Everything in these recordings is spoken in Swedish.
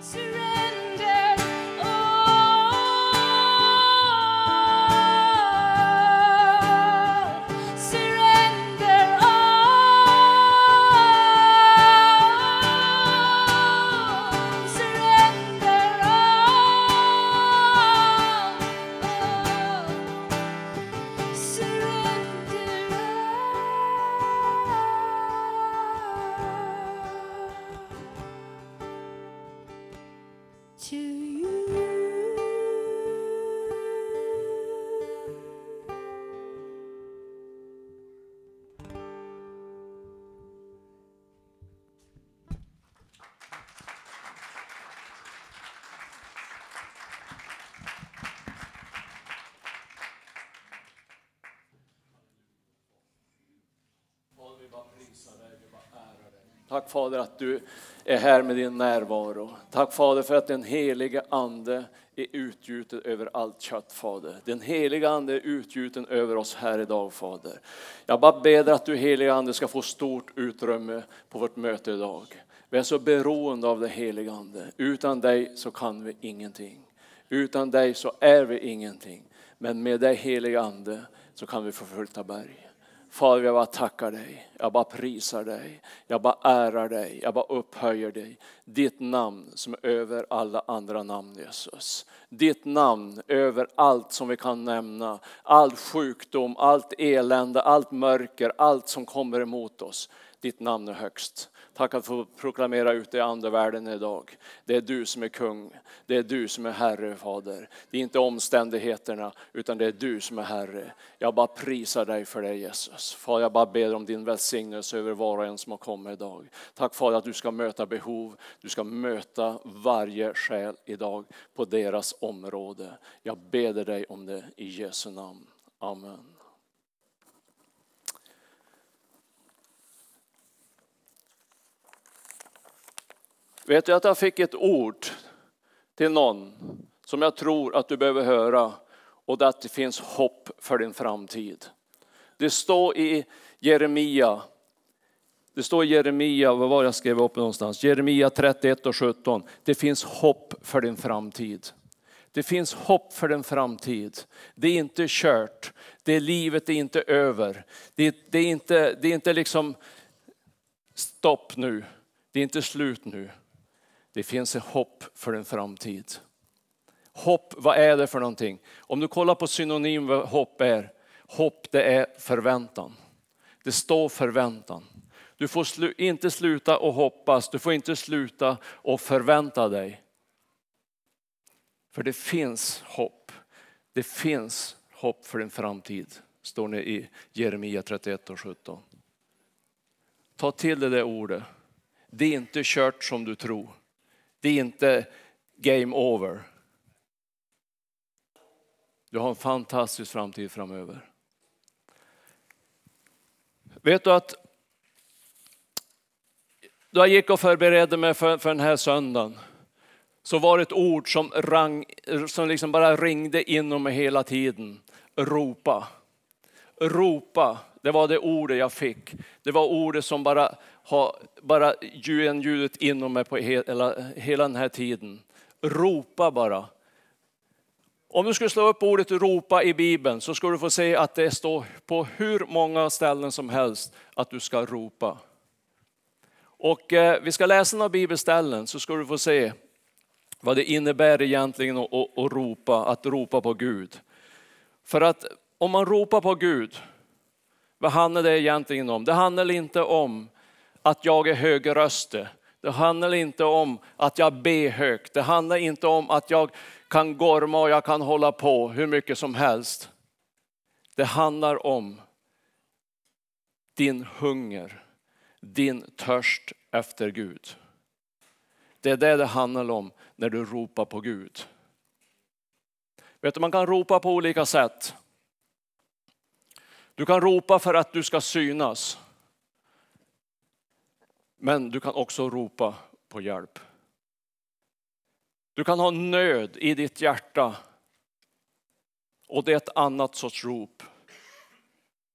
surrender Tack Fader att du är här med din närvaro. Tack Fader för att den helige Ande är utgjuten över allt kött Fader. Den heliga Ande är utgjuten över oss här idag Fader. Jag bara ber att du helige Ande ska få stort utrymme på vårt möte idag. Vi är så beroende av det heliga Ande. Utan dig så kan vi ingenting. Utan dig så är vi ingenting. Men med dig heliga Ande så kan vi förflytta berg. Fader, jag bara tackar dig. Jag bara prisar dig. Jag bara ärar dig. Jag bara upphöjer dig. Ditt namn som är över alla andra namn Jesus. Ditt namn över allt som vi kan nämna. All sjukdom, allt elände, allt mörker, allt som kommer emot oss. Ditt namn är högst. Tack att få proklamera ut det i andevärlden idag. Det är du som är kung. Det är du som är Herre, Fader. Det är inte omständigheterna, utan det är du som är Herre. Jag bara prisar dig för det Jesus. Far, jag bara ber om din välsignelse över var och en som har kommit idag. Tack Fader att du ska möta behov. Du ska möta varje själ idag på deras område. Jag beder dig om det i Jesu namn. Amen. Vet du att jag fick ett ord till någon som jag tror att du behöver höra och det är att det finns hopp för din framtid. Det står i Jeremia, det står i Jeremia, vad var det jag skrev upp någonstans? Jeremia 31 och 17. Det finns hopp för din framtid. Det finns hopp för din framtid. Det är inte kört. Det är livet är inte över. Det, det, är inte, det är inte liksom stopp nu. Det är inte slut nu. Det finns ett hopp för en framtid. Hopp, vad är det för någonting? Om du kollar på synonym vad hopp är. Hopp det är förväntan. Det står förväntan. Du får slu, inte sluta att hoppas, du får inte sluta att förvänta dig. För det finns hopp. Det finns hopp för din framtid. Står det i Jeremia 31 och 17. Ta till dig det ordet. Det är inte kört som du tror. Det är inte game over. Du har en fantastisk framtid framöver. Vet du att då jag gick och förberedde mig för, för den här söndagen så var det ett ord som, rang, som liksom bara ringde inom mig hela tiden. Ropa. Ropa, det var det ordet jag fick. Det var ordet som bara har bara ljudet inom mig på hela, hela den här tiden. Ropa bara. Om du skulle slå upp ordet ropa i Bibeln så skulle du få se att det står på hur många ställen som helst att du ska ropa. Och eh, vi ska läsa några bibelställen så ska du få se vad det innebär egentligen att, att, att ropa, att ropa på Gud. För att om man ropar på Gud, vad handlar det egentligen om? Det handlar inte om att jag är högröstig. Det handlar inte om att jag ber högt. Det handlar inte om att jag kan gorma och jag kan hålla på hur mycket som helst. Det handlar om din hunger, din törst efter Gud. Det är det det handlar om när du ropar på Gud. Vet du, man kan ropa på olika sätt. Du kan ropa för att du ska synas. Men du kan också ropa på hjälp. Du kan ha nöd i ditt hjärta och det är ett annat sorts rop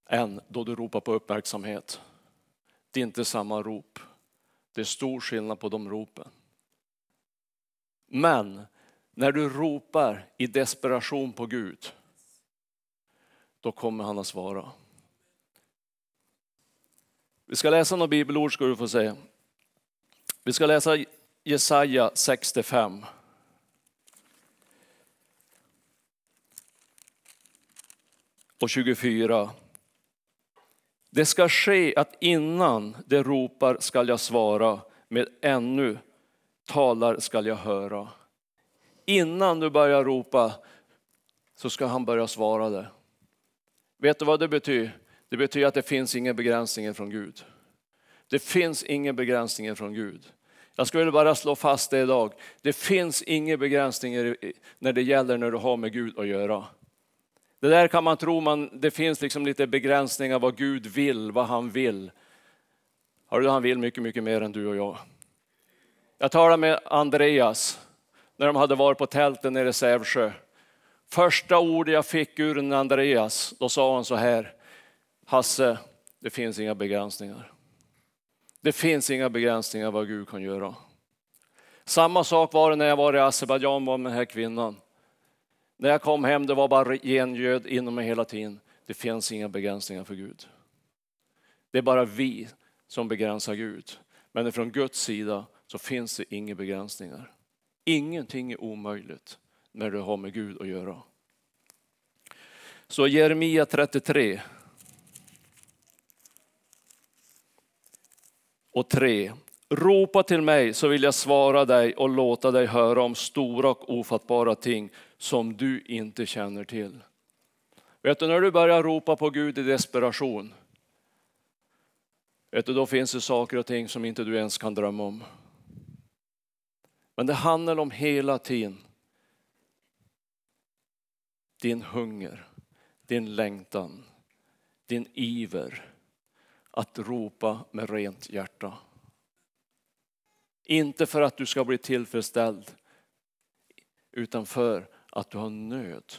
än då du ropar på uppmärksamhet. Det är inte samma rop. Det är stor skillnad på de ropen. Men när du ropar i desperation på Gud, då kommer han att svara. Vi ska läsa några bibelord ska du få se. Vi ska läsa Jesaja 65. Och 24. Det ska ske att innan det ropar skall jag svara, med ännu talar skall jag höra. Innan du börjar ropa så ska han börja svara det. Vet du vad det betyder? Det betyder att det finns ingen begränsning från Gud. Det finns ingen begränsning från Gud. Jag skulle bara slå fast det idag. Det finns ingen begränsning när det gäller när du har med Gud att göra. Det där kan man tro, man, det finns liksom lite begränsningar vad Gud vill, vad han vill. Har du, han vill mycket, mycket mer än du och jag. Jag talade med Andreas när de hade varit på tälten nere i Sävsjö. Första ordet jag fick ur en Andreas, då sa han så här, Hasse, det finns inga begränsningar. Det finns inga begränsningar vad Gud kan göra. Samma sak var det när jag var i Azerbajdzjan med den här kvinnan. När jag kom hem, det var bara gengöd inom mig hela tiden. Det finns inga begränsningar för Gud. Det är bara vi som begränsar Gud. Men från Guds sida så finns det inga begränsningar. Ingenting är omöjligt när du har med Gud att göra. Så Jeremia 33 och 3. Ropa till mig så vill jag svara dig och låta dig höra om stora och ofattbara ting som du inte känner till. Vet du, när du börjar ropa på Gud i desperation, vet du, då finns det saker och ting som inte du ens kan drömma om. Men det handlar om hela tiden din hunger, din längtan, din iver att ropa med rent hjärta. Inte för att du ska bli tillfredsställd, utan för att du har nöd.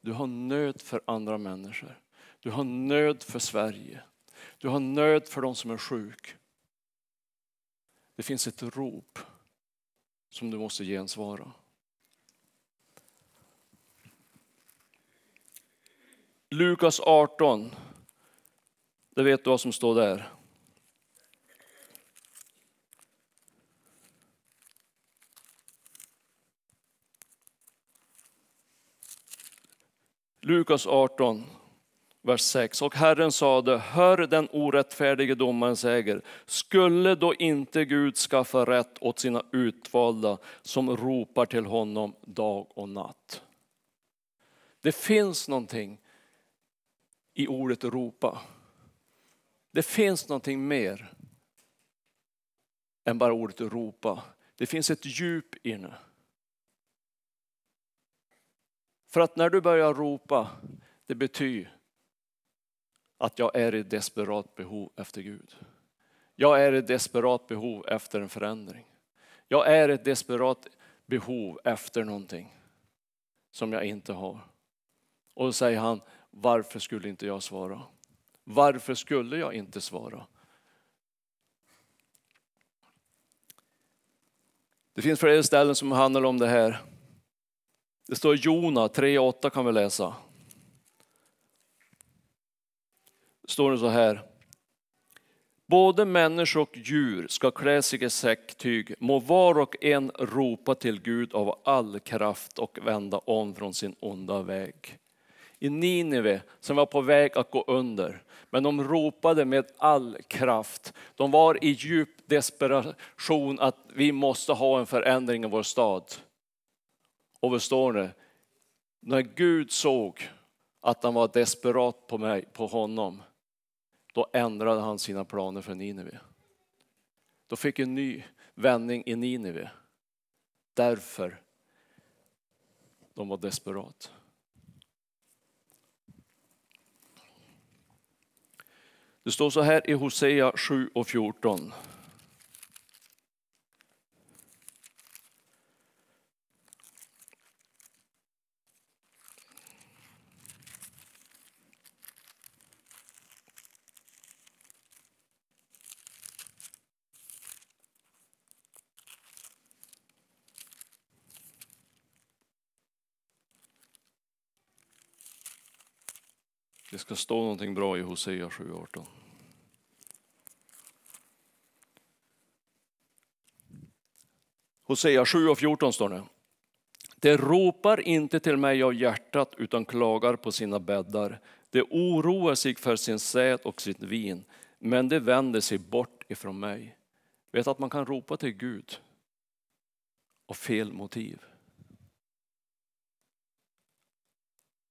Du har nöd för andra människor. Du har nöd för Sverige. Du har nöd för de som är sjuka. Det finns ett rop som du måste gensvara. Lukas 18, det vet du vad som står där. Lukas 18, vers 6. Och Herren sade, hör den orättfärdige domaren säger, skulle då inte Gud skaffa rätt åt sina utvalda som ropar till honom dag och natt? Det finns någonting i ordet ropa. Det finns någonting mer än bara ordet ropa. Det finns ett djup inne. För att när du börjar ropa, det betyder att jag är i desperat behov efter Gud. Jag är i desperat behov efter en förändring. Jag är i ett desperat behov efter någonting som jag inte har. Och då säger han, varför skulle inte jag svara? Varför skulle jag inte svara? Det finns flera ställen som handlar om det här. Det står Jona 3.8 kan vi läsa. Det står det så här. Både människor och djur ska klä sig i säcktyg, må var och en ropa till Gud av all kraft och vända om från sin onda väg. I Nineve som var på väg att gå under, men de ropade med all kraft. De var i djup desperation att vi måste ha en förändring i vår stad. Och vad står det? När Gud såg att han var desperat på, mig, på honom, då ändrade han sina planer för Nineve. Då fick en ny vändning i Nineve. Därför de var desperat. Det står så här i Hosea 7 och 14. Det ska stå någonting bra i Hosea 7.18. Hosea 7. 14 står det. Det ropar inte till mig av hjärtat utan klagar på sina bäddar. Det oroar sig för sin säd och sitt vin, men det vänder sig bort ifrån mig. Vet att man kan ropa till Gud Och fel motiv.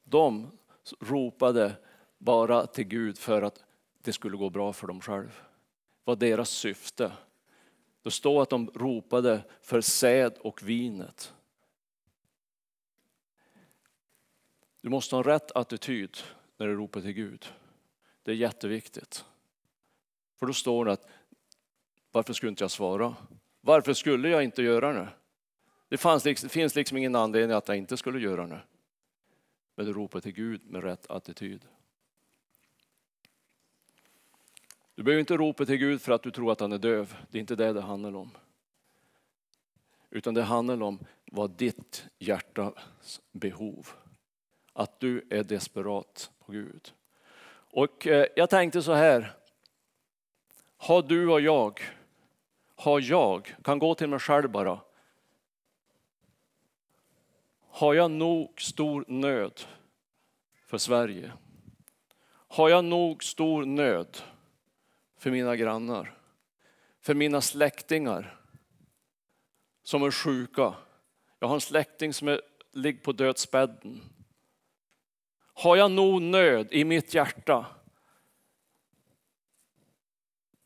De ropade bara till Gud för att det skulle gå bra för dem själva. Det var deras syfte. Det står att de ropade för säd och vinet. Du måste ha rätt attityd när du ropar till Gud. Det är jätteviktigt. För då står det att varför skulle inte jag svara? Varför skulle jag inte göra det? Det, fanns, liksom, det finns liksom ingen anledning att jag inte skulle göra det. Men du ropar till Gud med rätt attityd. Du behöver inte ropa till Gud för att du tror att han är döv. Det är inte det det handlar om. Utan det handlar om vad ditt hjärtas behov. Att du är desperat på Gud. Och eh, jag tänkte så här. Har du och jag, har jag, kan gå till mig själv bara. Har jag nog stor nöd för Sverige? Har jag nog stor nöd för mina grannar? För mina släktingar som är sjuka? Jag har en släkting som är, ligger på dödsbädden. Har jag nog nöd i mitt hjärta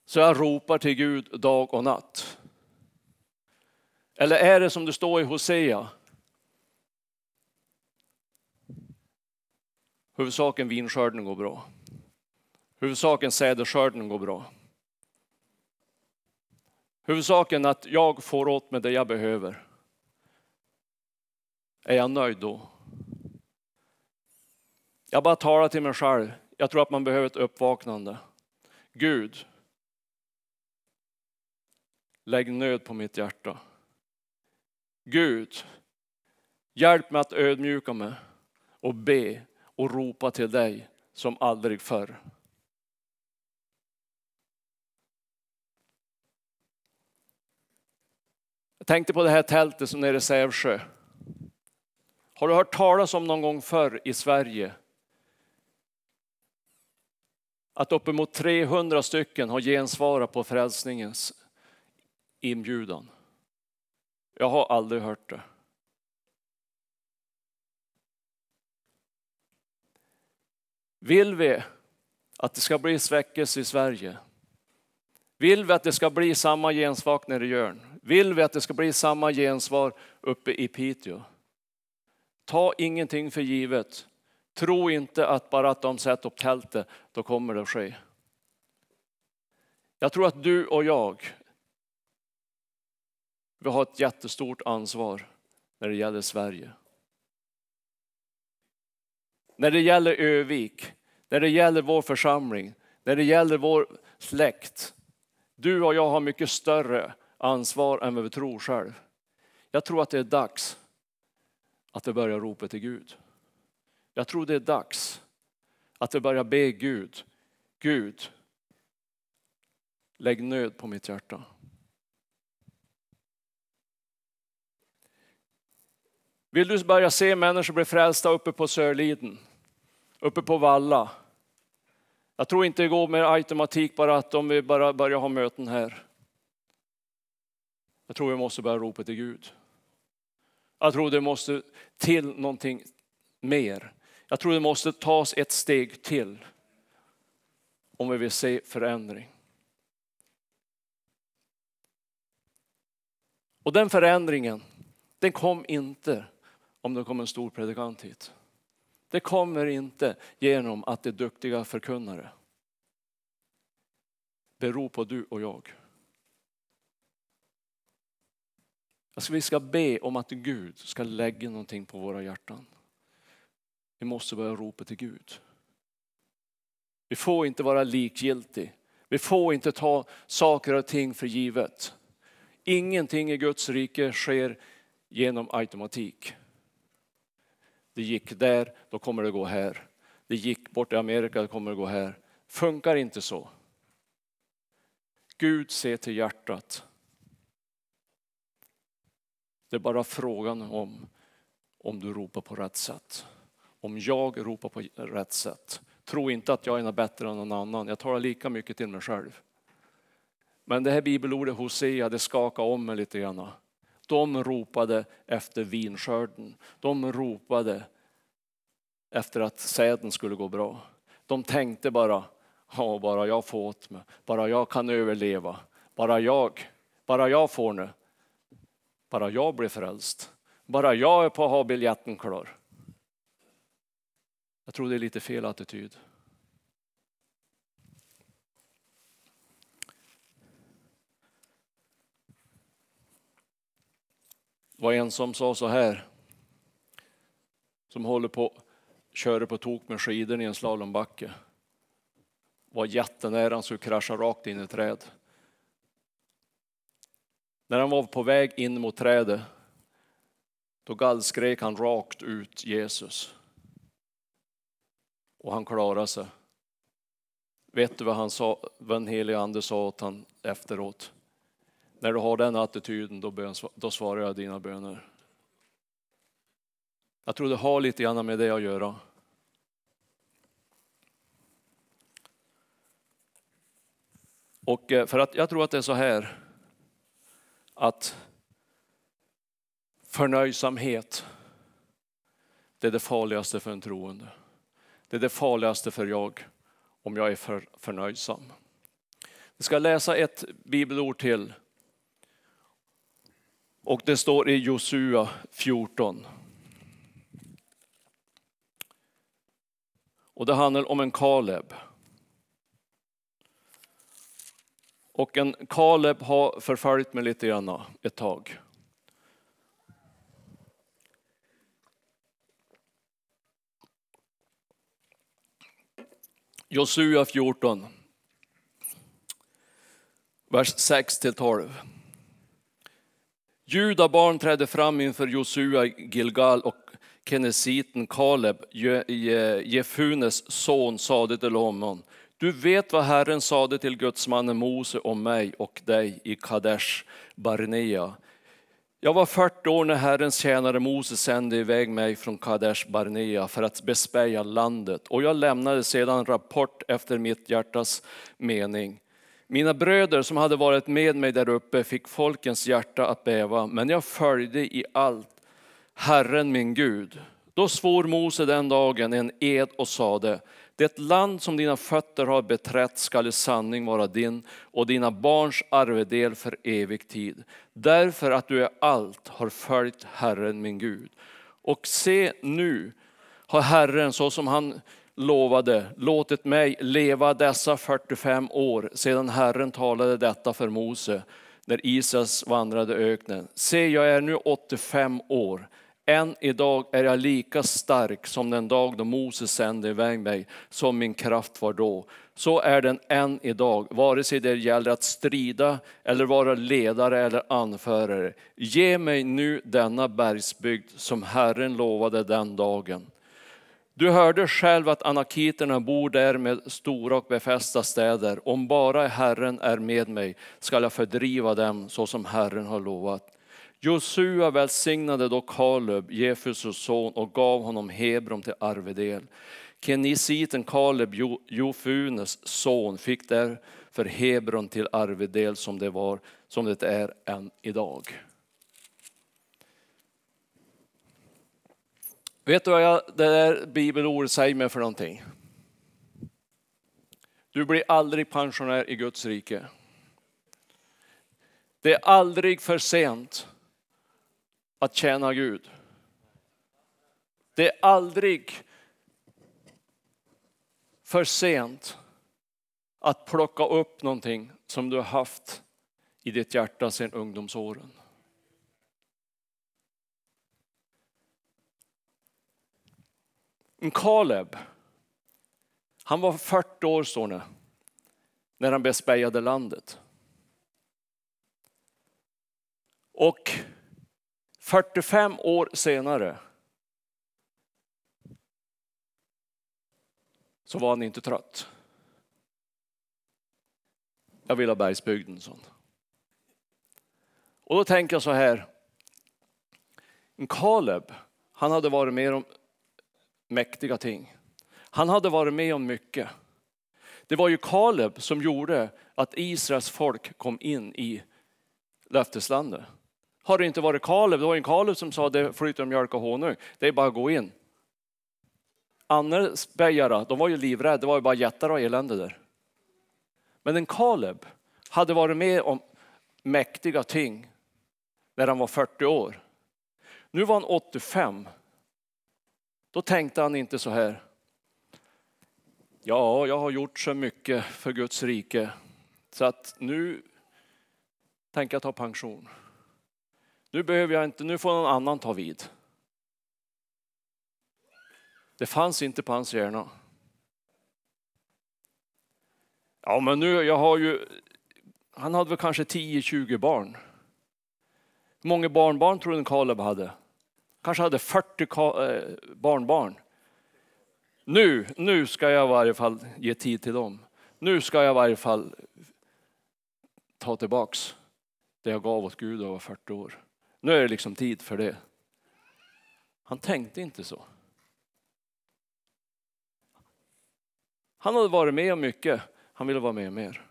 så jag ropar till Gud dag och natt? Eller är det som det står i Hosea? Huvudsaken vinskörden går bra. Huvudsaken sädesskörden går bra. Huvudsaken att jag får åt mig det jag behöver. Är jag nöjd då? Jag bara talar till mig själv. Jag tror att man behöver ett uppvaknande. Gud, lägg nöd på mitt hjärta. Gud, hjälp mig att ödmjuka mig och be och ropa till dig som aldrig förr. Tänkte på det här tältet som är i Sävsjö. Har du hört talas om någon gång förr i Sverige att uppemot 300 stycken har gensvarat på frälsningens inbjudan? Jag har aldrig hört det. Vill vi att det ska bli sväckelse i Sverige? Vill vi att det ska bli samma gensvar nere i Jörn? Vill vi att det ska bli samma gensvar uppe i Piteå? Ta ingenting för givet. Tro inte att bara att de sätter upp tältet, då kommer det att ske. Jag tror att du och jag, vi har ett jättestort ansvar när det gäller Sverige. När det gäller Övik, när det gäller vår församling, när det gäller vår släkt. Du och jag har mycket större ansvar än vad vi tror själv. Jag tror att det är dags att vi börjar ropa till Gud. Jag tror det är dags att vi börjar be Gud, Gud, lägg nöd på mitt hjärta. Vill du börja se människor bli frälsta uppe på Sörliden? Uppe på Valla? Jag tror inte det går med automatik bara att om vi bara börjar ha möten här. Jag tror vi måste börja ropa till Gud. Jag tror det måste till någonting mer. Jag tror det måste tas ett steg till om vi vill se förändring. Och den förändringen, den kom inte om det kom en stor predikant hit. Det kommer inte genom att det är duktiga förkunnare. Det beror på du och jag. Alltså vi ska be om att Gud ska lägga någonting på våra hjärtan. Vi måste börja ropa till Gud. Vi får inte vara likgiltiga. Vi får inte ta saker och ting för givet. Ingenting i Guds rike sker genom automatik. Det gick där, då kommer det gå här. det gick bort i Amerika, då kommer det gå här. Funkar inte så. Gud ser till hjärtat. Det är bara frågan om om du ropar på rätt sätt. Om jag ropar på rätt sätt. Tro inte att jag är något bättre än någon annan. Jag talar lika mycket till mig själv. Men det här bibelordet Hosea, det skakade om mig lite grann. De ropade efter vinskörden. De ropade efter att säden skulle gå bra. De tänkte bara, ja, bara jag får åt mig, bara jag kan överleva, bara jag, bara jag får nu, bara jag blir frälst, bara jag är på att ha biljetten klar. Jag tror det är lite fel attityd. Det var en som sa så här, som håller på köra på tok med skidor i en slalombacke. Var jättenära, han skulle krascha rakt in i ett träd. När han var på väg in mot trädet, då gallskrek han rakt ut Jesus. Och han klarade sig. Vet du vad han sa, vad den helige ande sa åt han efteråt? När du har den attityden, då, bön, då svarar jag dina böner. Jag tror det har lite grann med det att göra. Och eh, för att jag tror att det är så här att förnöjsamhet, det är det farligaste för en troende. Det är det farligaste för jag om jag är för förnöjsam. Vi ska läsa ett bibelord till. Och det står i Josua 14. Och det handlar om en Kaleb. Och en Kaleb har förföljt mig lite grann ett tag. Josua 14, vers 6 till 12. Judabarn trädde fram inför Josua Gilgal och kenesiten Kaleb, Jefunes son, sade till honom, du vet vad Herren sade till gudsmannen Mose om mig och dig i Kadesh Barnea. Jag var 40 år när Herrens tjänare Mose sände iväg mig från Kadesh Barnea för att bespeja landet och jag lämnade sedan rapport efter mitt hjärtas mening. Mina bröder som hade varit med mig där uppe fick folkens hjärta att bäva, men jag följde i allt Herren min Gud. Då svor Mose den dagen en ed och sade, det land som dina fötter har beträtt skall i sanning vara din och dina barns arvedel för evig tid. Därför att du är allt har följt Herren min Gud. Och se nu har Herren så som han lovade låtit mig leva dessa 45 år sedan Herren talade detta för Mose när Isas vandrade öknen. Se, jag är nu 85 år. Än idag är jag lika stark som den dag då Moses sände iväg mig, som min kraft var då. Så är den än idag, vare sig det gäller att strida eller vara ledare eller anförare. Ge mig nu denna bergsbygd som Herren lovade den dagen. Du hörde själv att anakiterna bor där med stora och befästa städer. Om bara Herren är med mig skall jag fördriva dem så som Herren har lovat. Josua välsignade då Kaleb, Jefus son, och gav honom Hebron till arvedel. Kenisiten Kaleb, Jofunes son, fick därför Hebron till arvedel som det, var, som det är än idag. Vet du vad jag, det där bibelordet säger mig för någonting? Du blir aldrig pensionär i Guds rike. Det är aldrig för sent att tjäna Gud. Det är aldrig för sent att plocka upp någonting som du har haft i ditt hjärta sedan ungdomsåren. En Kaleb, han var 40 år står det, när han bespejade landet. Och 45 år senare så var han inte trött. Jag vill ha bergsbygden, sån. Och då tänker jag så här. En Kaleb, han hade varit med om mäktiga ting. Han hade varit med om mycket. Det var ju Kaleb som gjorde att Israels folk kom in i löfteslandet. Har det inte varit Kaleb, det var en Kaleb som sa det flyter mjölk och honung, det är bara att gå in. Annars, bejare, de var ju livrädda, det var ju bara jättar och elände där. Men en Kaleb hade varit med om mäktiga ting när han var 40 år. Nu var han 85. Då tänkte han inte så här. Ja, jag har gjort så mycket för Guds rike så att nu tänker jag ta pension. Nu behöver jag inte, nu får någon annan ta vid. Det fanns inte på hans hjärna. Ja, men nu, jag har ju, han hade väl kanske 10-20 barn. Hur många barnbarn tror du Kaleb hade? Kanske hade 40 eh, barnbarn. Nu, nu ska jag i varje fall ge tid till dem. Nu ska jag i varje fall ta tillbaks det jag gav åt Gud när jag var 40 år. Nu är det liksom tid för det. Han tänkte inte så. Han hade varit med om mycket, han ville vara med om mer.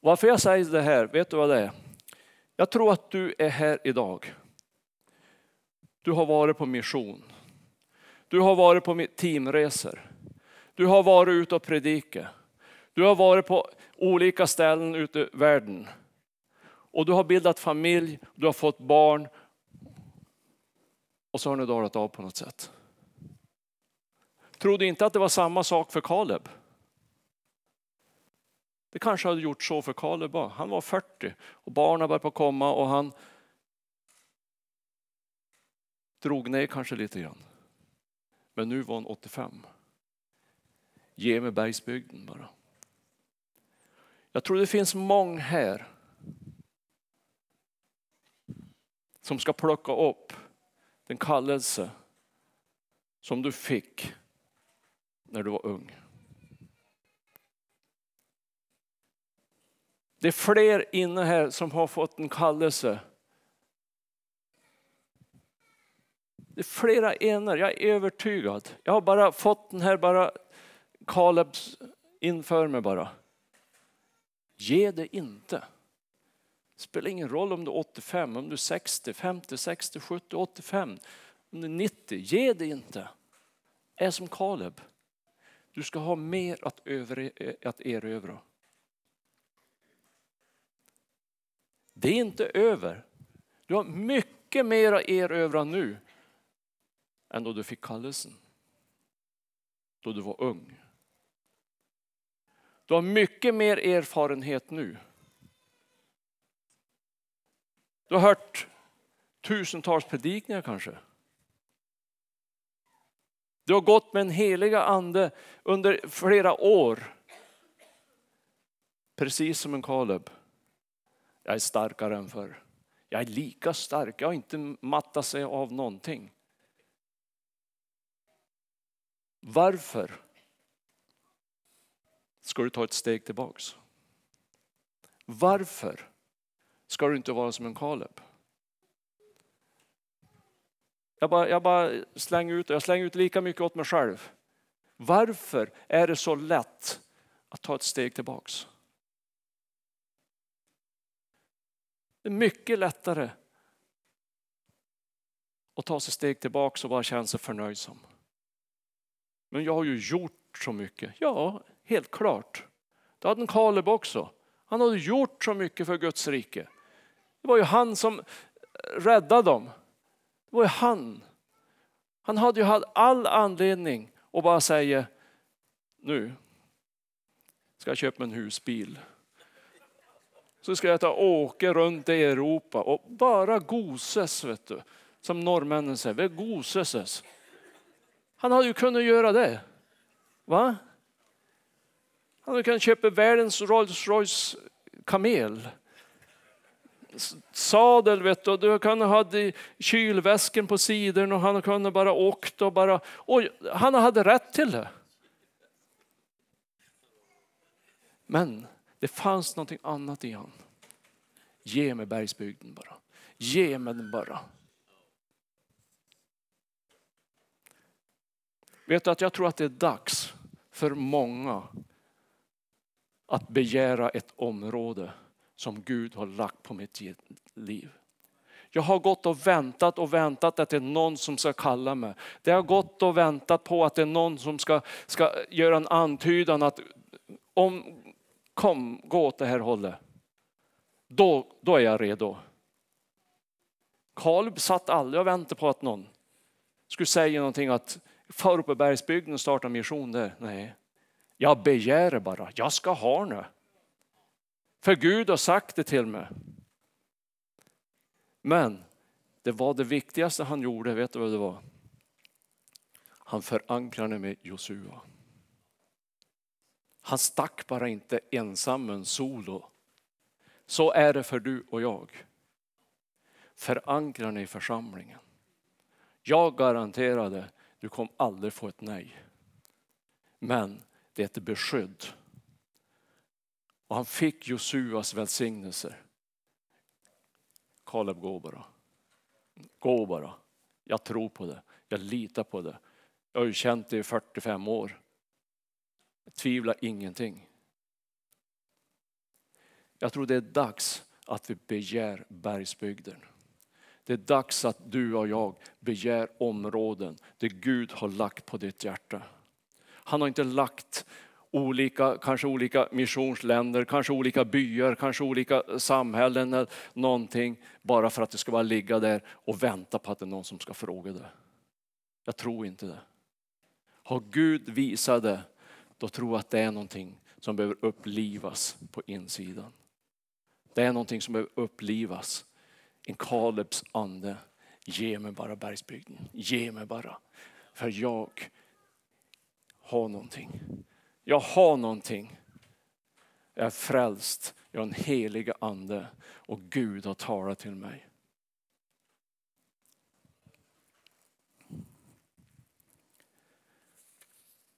Varför jag säger det här, vet du vad det är? Jag tror att du är här idag. Du har varit på mission. Du har varit på teamresor. Du har varit ute och predikat. Du har varit på olika ställen ute i världen. Och du har bildat familj, du har fått barn. Och så har ni dalat av på något sätt. Tror du inte att det var samma sak för Kaleb? Det kanske hade gjort så för Kaleb Han var 40 och barnen började på komma och han drog ner kanske lite grann. Men nu var han 85. Ge mig bergsbygden bara. Jag tror det finns många här som ska plocka upp den kallelse som du fick när du var ung. Det är fler inne här som har fått en kallelse. Det är flera ener, jag är övertygad. Jag har bara fått den här bara Kalebs inför mig bara. Ge det inte. Det spelar ingen roll om du är 85, om du är 60, 50, 60, 70, 85, om du är 90. Ge dig inte. Är som Kaleb. Du ska ha mer att, över, att erövra. Det är inte över. Du har mycket mer att erövra nu än då du fick kallelsen. Då du var ung. Du har mycket mer erfarenhet nu. Du har hört tusentals predikningar kanske. Du har gått med en heliga ande under flera år. Precis som en Kaleb. Jag är starkare än förr. Jag är lika stark, jag har inte mattat sig av någonting. Varför ska du ta ett steg tillbaks? Varför ska du inte vara som en Kaleb? Jag bara, jag bara slänger ut jag slänger ut lika mycket åt mig själv. Varför är det så lätt att ta ett steg tillbaks? Det är mycket lättare att ta sig steg tillbaka och bara känna sig förnöjsam. Men jag har ju gjort så mycket. Ja, helt klart. Det hade en Kaleb också. Han hade gjort så mycket för Guds rike. Det var ju han som räddade dem. Det var ju han. Han hade ju haft all anledning att bara säga nu ska jag köpa en husbil så ska jag ta åka runt i Europa och bara goses, vet du. Som norrmännen säger, vi goses. Han hade ju kunnat göra det. Va? Han hade kunnat köpa världens Rolls Royce kamel sadel vet du, och du kunde ha kylväsken på sidan och han kunde bara åkt och bara, och han hade rätt till det. Men det fanns någonting annat i han. Ge mig bergsbygden bara. Ge mig den bara. Vet du att jag tror att det är dags för många att begära ett område som Gud har lagt på mitt liv. Jag har gått och väntat och väntat att det är någon som ska kalla mig. Det har gått och väntat på att det är någon som ska, ska göra en antydan att om, kom, gå åt det här hållet. Då, då är jag redo. Kalb satt aldrig och väntade på att någon skulle säga någonting att far uppe i bergsbygden och starta mission där. Nej, jag begär bara, jag ska ha nu. För Gud har sagt det till mig. Men det var det viktigaste han gjorde, vet du vad det var? Han förankrade med Josua. Han stack bara inte ensam en solo. Så är det för du och jag. Förankra dig i församlingen. Jag garanterade, du kommer aldrig få ett nej. Men det är ett beskydd. Och han fick Josuas välsignelser. Kaleb, gå bara. Gå bara. Jag tror på det. Jag litar på det. Jag har ju känt det i 45 år. Jag tvivlar ingenting. Jag tror det är dags att vi begär bergsbygden. Det är dags att du och jag begär områden där Gud har lagt på ditt hjärta. Han har inte lagt olika, kanske olika missionsländer, kanske olika byar, kanske olika samhällen eller någonting bara för att det ska bara ligga där och vänta på att det är någon som ska fråga det. Jag tror inte det. Har Gud visat det, då tror jag att det är någonting som behöver upplivas på insidan. Det är någonting som behöver upplivas. En Kalebs ande. Ge mig bara bergsbygden. Ge mig bara. För jag har någonting. Jag har någonting. Jag är frälst. Jag har en helig ande och Gud har talat till mig.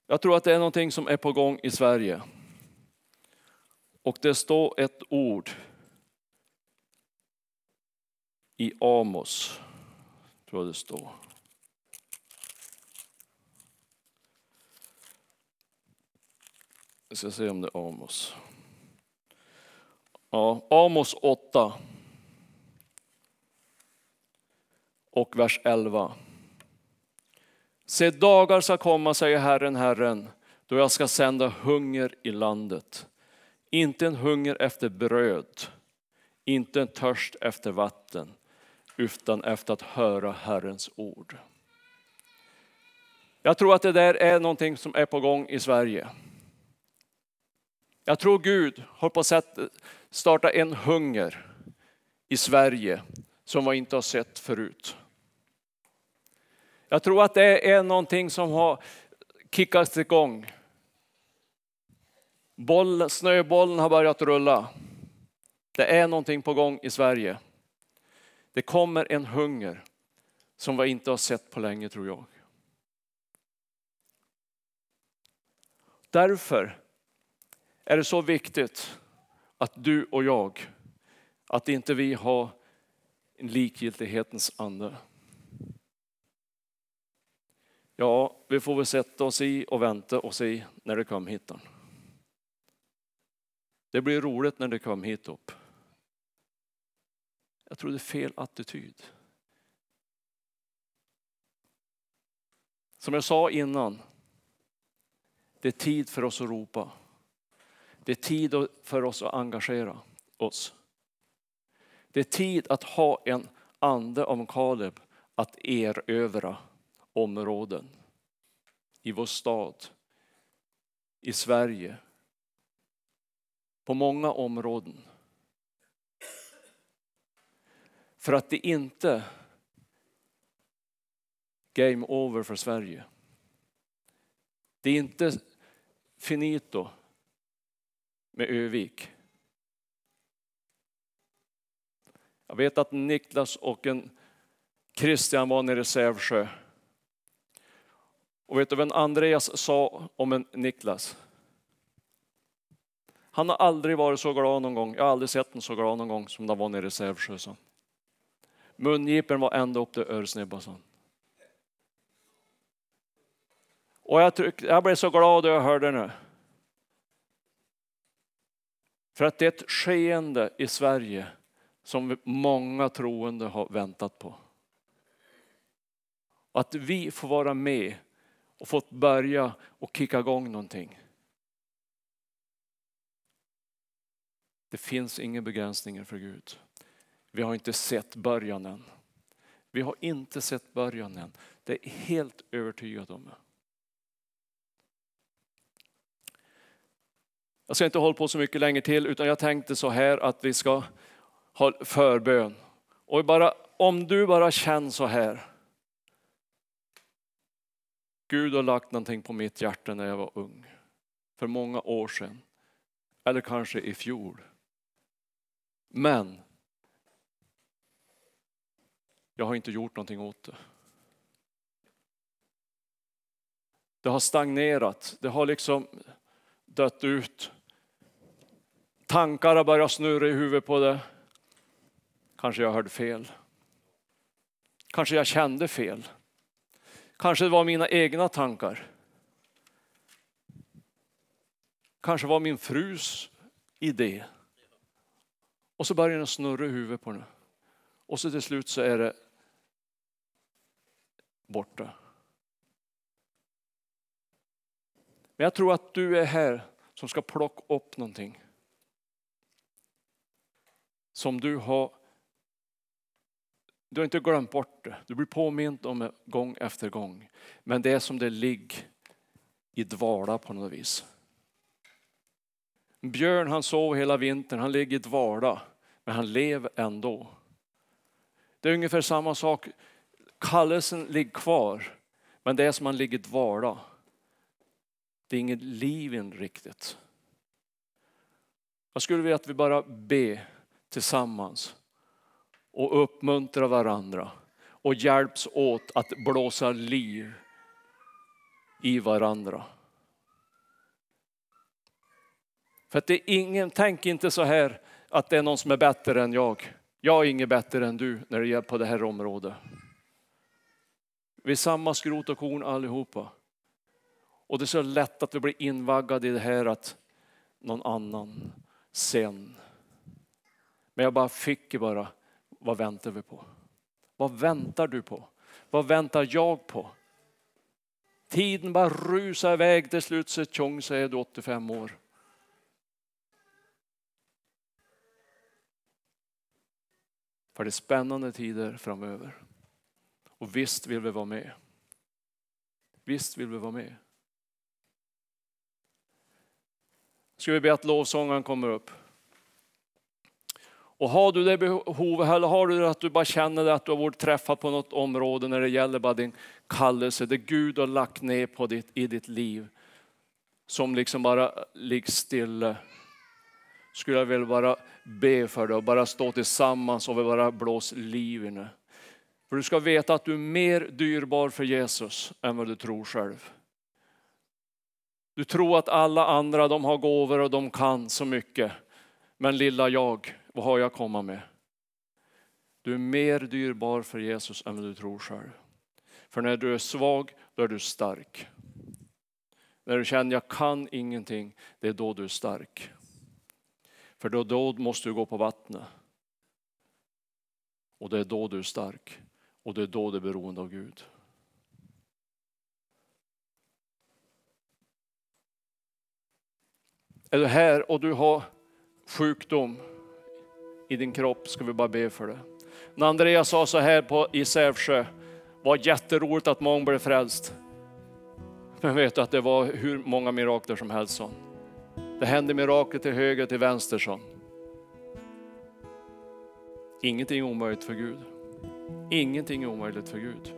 Jag tror att det är någonting som är på gång i Sverige. Och det står ett ord i Amos, tror jag det står. Vi ska se om det är Amos. Ja, Amos 8. Och vers 11. Se dagar ska komma, säger Herren, Herren, då jag ska sända hunger i landet. Inte en hunger efter bröd, inte en törst efter vatten, utan efter att höra Herrens ord. Jag tror att det där är någonting som är på gång i Sverige. Jag tror Gud har på sätt starta en hunger i Sverige som vi inte har sett förut. Jag tror att det är någonting som har kickats igång. Boll, snöbollen har börjat rulla. Det är någonting på gång i Sverige. Det kommer en hunger som vi inte har sett på länge tror jag. Därför är det så viktigt att du och jag, att inte vi har en likgiltighetens ande. Ja, vi får väl sätta oss i och vänta och se när det kommer hit. Det blir roligt när det kommer hit upp. Jag tror det är fel attityd. Som jag sa innan, det är tid för oss att ropa. Det är tid för oss att engagera oss. Det är tid att ha en ande om Kaleb att erövra områden i vår stad, i Sverige, på många områden. För att det inte game over för Sverige. Det är inte finito med Övik. Jag vet att Niklas och en Christian var nere i Sävsjö. Och vet du vad Andreas sa om en Niklas? Han har aldrig varit så glad någon gång. Jag har aldrig sett honom så glad någon gång som när han var nere i Sävsjö. sa han. Mungipen var ända upp till örsnibban. sa han. Och jag, tryck, jag blev så glad när jag hörde det. För att det är ett skeende i Sverige som många troende har väntat på. Att vi får vara med och fått börja och kicka igång någonting. Det finns inga begränsningar för Gud. Vi har inte sett början än. Vi har inte sett början än. Det är helt övertygad om. Jag ska inte hålla på så mycket längre till utan jag tänkte så här att vi ska ha förbön. Och bara, om du bara känner så här. Gud har lagt någonting på mitt hjärta när jag var ung. För många år sedan. Eller kanske i fjol. Men jag har inte gjort någonting åt det. Det har stagnerat, det har liksom dött ut. Tankar har börjat snurra i huvudet på det. Kanske jag hörde fel. Kanske jag kände fel. Kanske det var mina egna tankar. Kanske var min frus idé. Och så börjar den snurra i huvudet på den. Och så till slut så är det borta. Men jag tror att du är här som ska plocka upp någonting. Som du har du har inte glömt bort det. Du blir påmint om det gång efter gång. Men det är som det ligger i dvala på något vis. Björn han sov hela vintern, han ligger i dvala. Men han lever ändå. Det är ungefär samma sak. Kallelsen ligger kvar. Men det är som han ligger i dvala. Det är inget liv in riktigt. Jag skulle vilja att vi bara ber tillsammans och uppmuntra varandra och hjälps åt att blåsa liv i varandra. För att det är ingen, tänk inte så här att det är någon som är bättre än jag. Jag är inget bättre än du när det gäller på det här området. Vi är samma skrot och korn allihopa. Och det är så lätt att vi blir invaggade i det här att någon annan sen. Men jag bara fick bara, vad väntar vi på? Vad väntar du på? Vad väntar jag på? Tiden bara rusar iväg, till slut så tjong så är du 85 år. För det är spännande tider framöver. Och visst vill vi vara med. Visst vill vi vara med. Ska vi be att lovsångaren kommer upp. Och har du det behovet, eller har du det att du bara känner att du har varit träffad på något område när det gäller bara din kallelse, det Gud har lagt ner på ditt, i ditt liv, som liksom bara ligger stilla. Skulle jag vilja bara be för dig och bara stå tillsammans och bara blås liv i det. För du ska veta att du är mer dyrbar för Jesus än vad du tror själv. Du tror att alla andra de har gåvor och de kan så mycket. Men lilla jag, vad har jag att komma med? Du är mer dyrbar för Jesus än vad du tror själv. För när du är svag, då är du stark. När du känner jag kan ingenting, det är då du är stark. För då, då måste du gå på vattnet. Och det är då du är stark. Och det är då du är beroende av Gud. Är du här och du har sjukdom i din kropp ska vi bara be för det. När Andreas sa så här på, i Sävsjö, var jätteroligt att många blev frälst. Men vet du att det var hur många mirakler som helst. Sån. Det hände mirakel till höger och till vänster. Sån. Ingenting är omöjligt för Gud. Ingenting är omöjligt för Gud.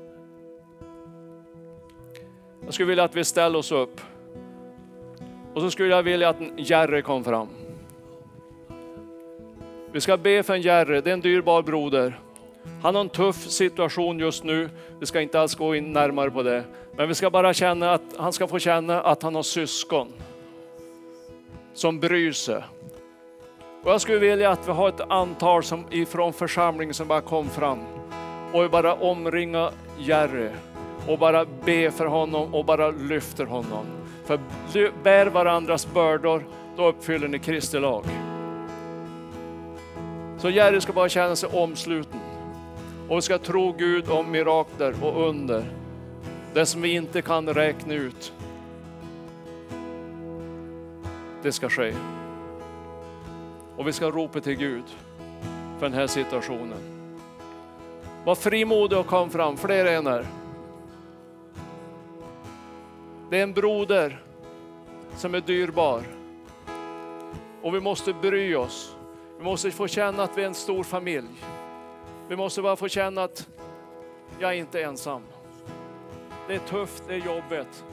Jag skulle vilja att vi ställer oss upp. Och så skulle jag vilja att Jerry kom fram. Vi ska be för en Jerry, det är en dyrbar broder. Han har en tuff situation just nu. Vi ska inte alls gå in närmare på det. Men vi ska bara känna att han ska få känna att han har syskon som bryr sig. Och jag skulle vilja att vi har ett antal som ifrån församlingen som bara kom fram och bara omringar Jerry och bara be för honom och bara lyfter honom. För bär varandras bördor, då uppfyller ni Kristi lag. Så Jerry ska bara känna sig omsluten. Och vi ska tro Gud om mirakler och under. Det som vi inte kan räkna ut. Det ska ske. Och vi ska ropa till Gud för den här situationen. Var frimodig och kom fram, fler än här. Det är en broder som är dyrbar. Och vi måste bry oss. Vi måste få känna att vi är en stor familj. Vi måste bara få känna att jag är inte ensam. Det är tufft, det är jobbigt.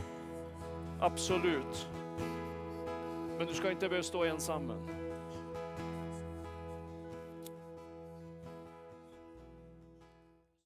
Absolut. Men du ska inte behöva stå ensam.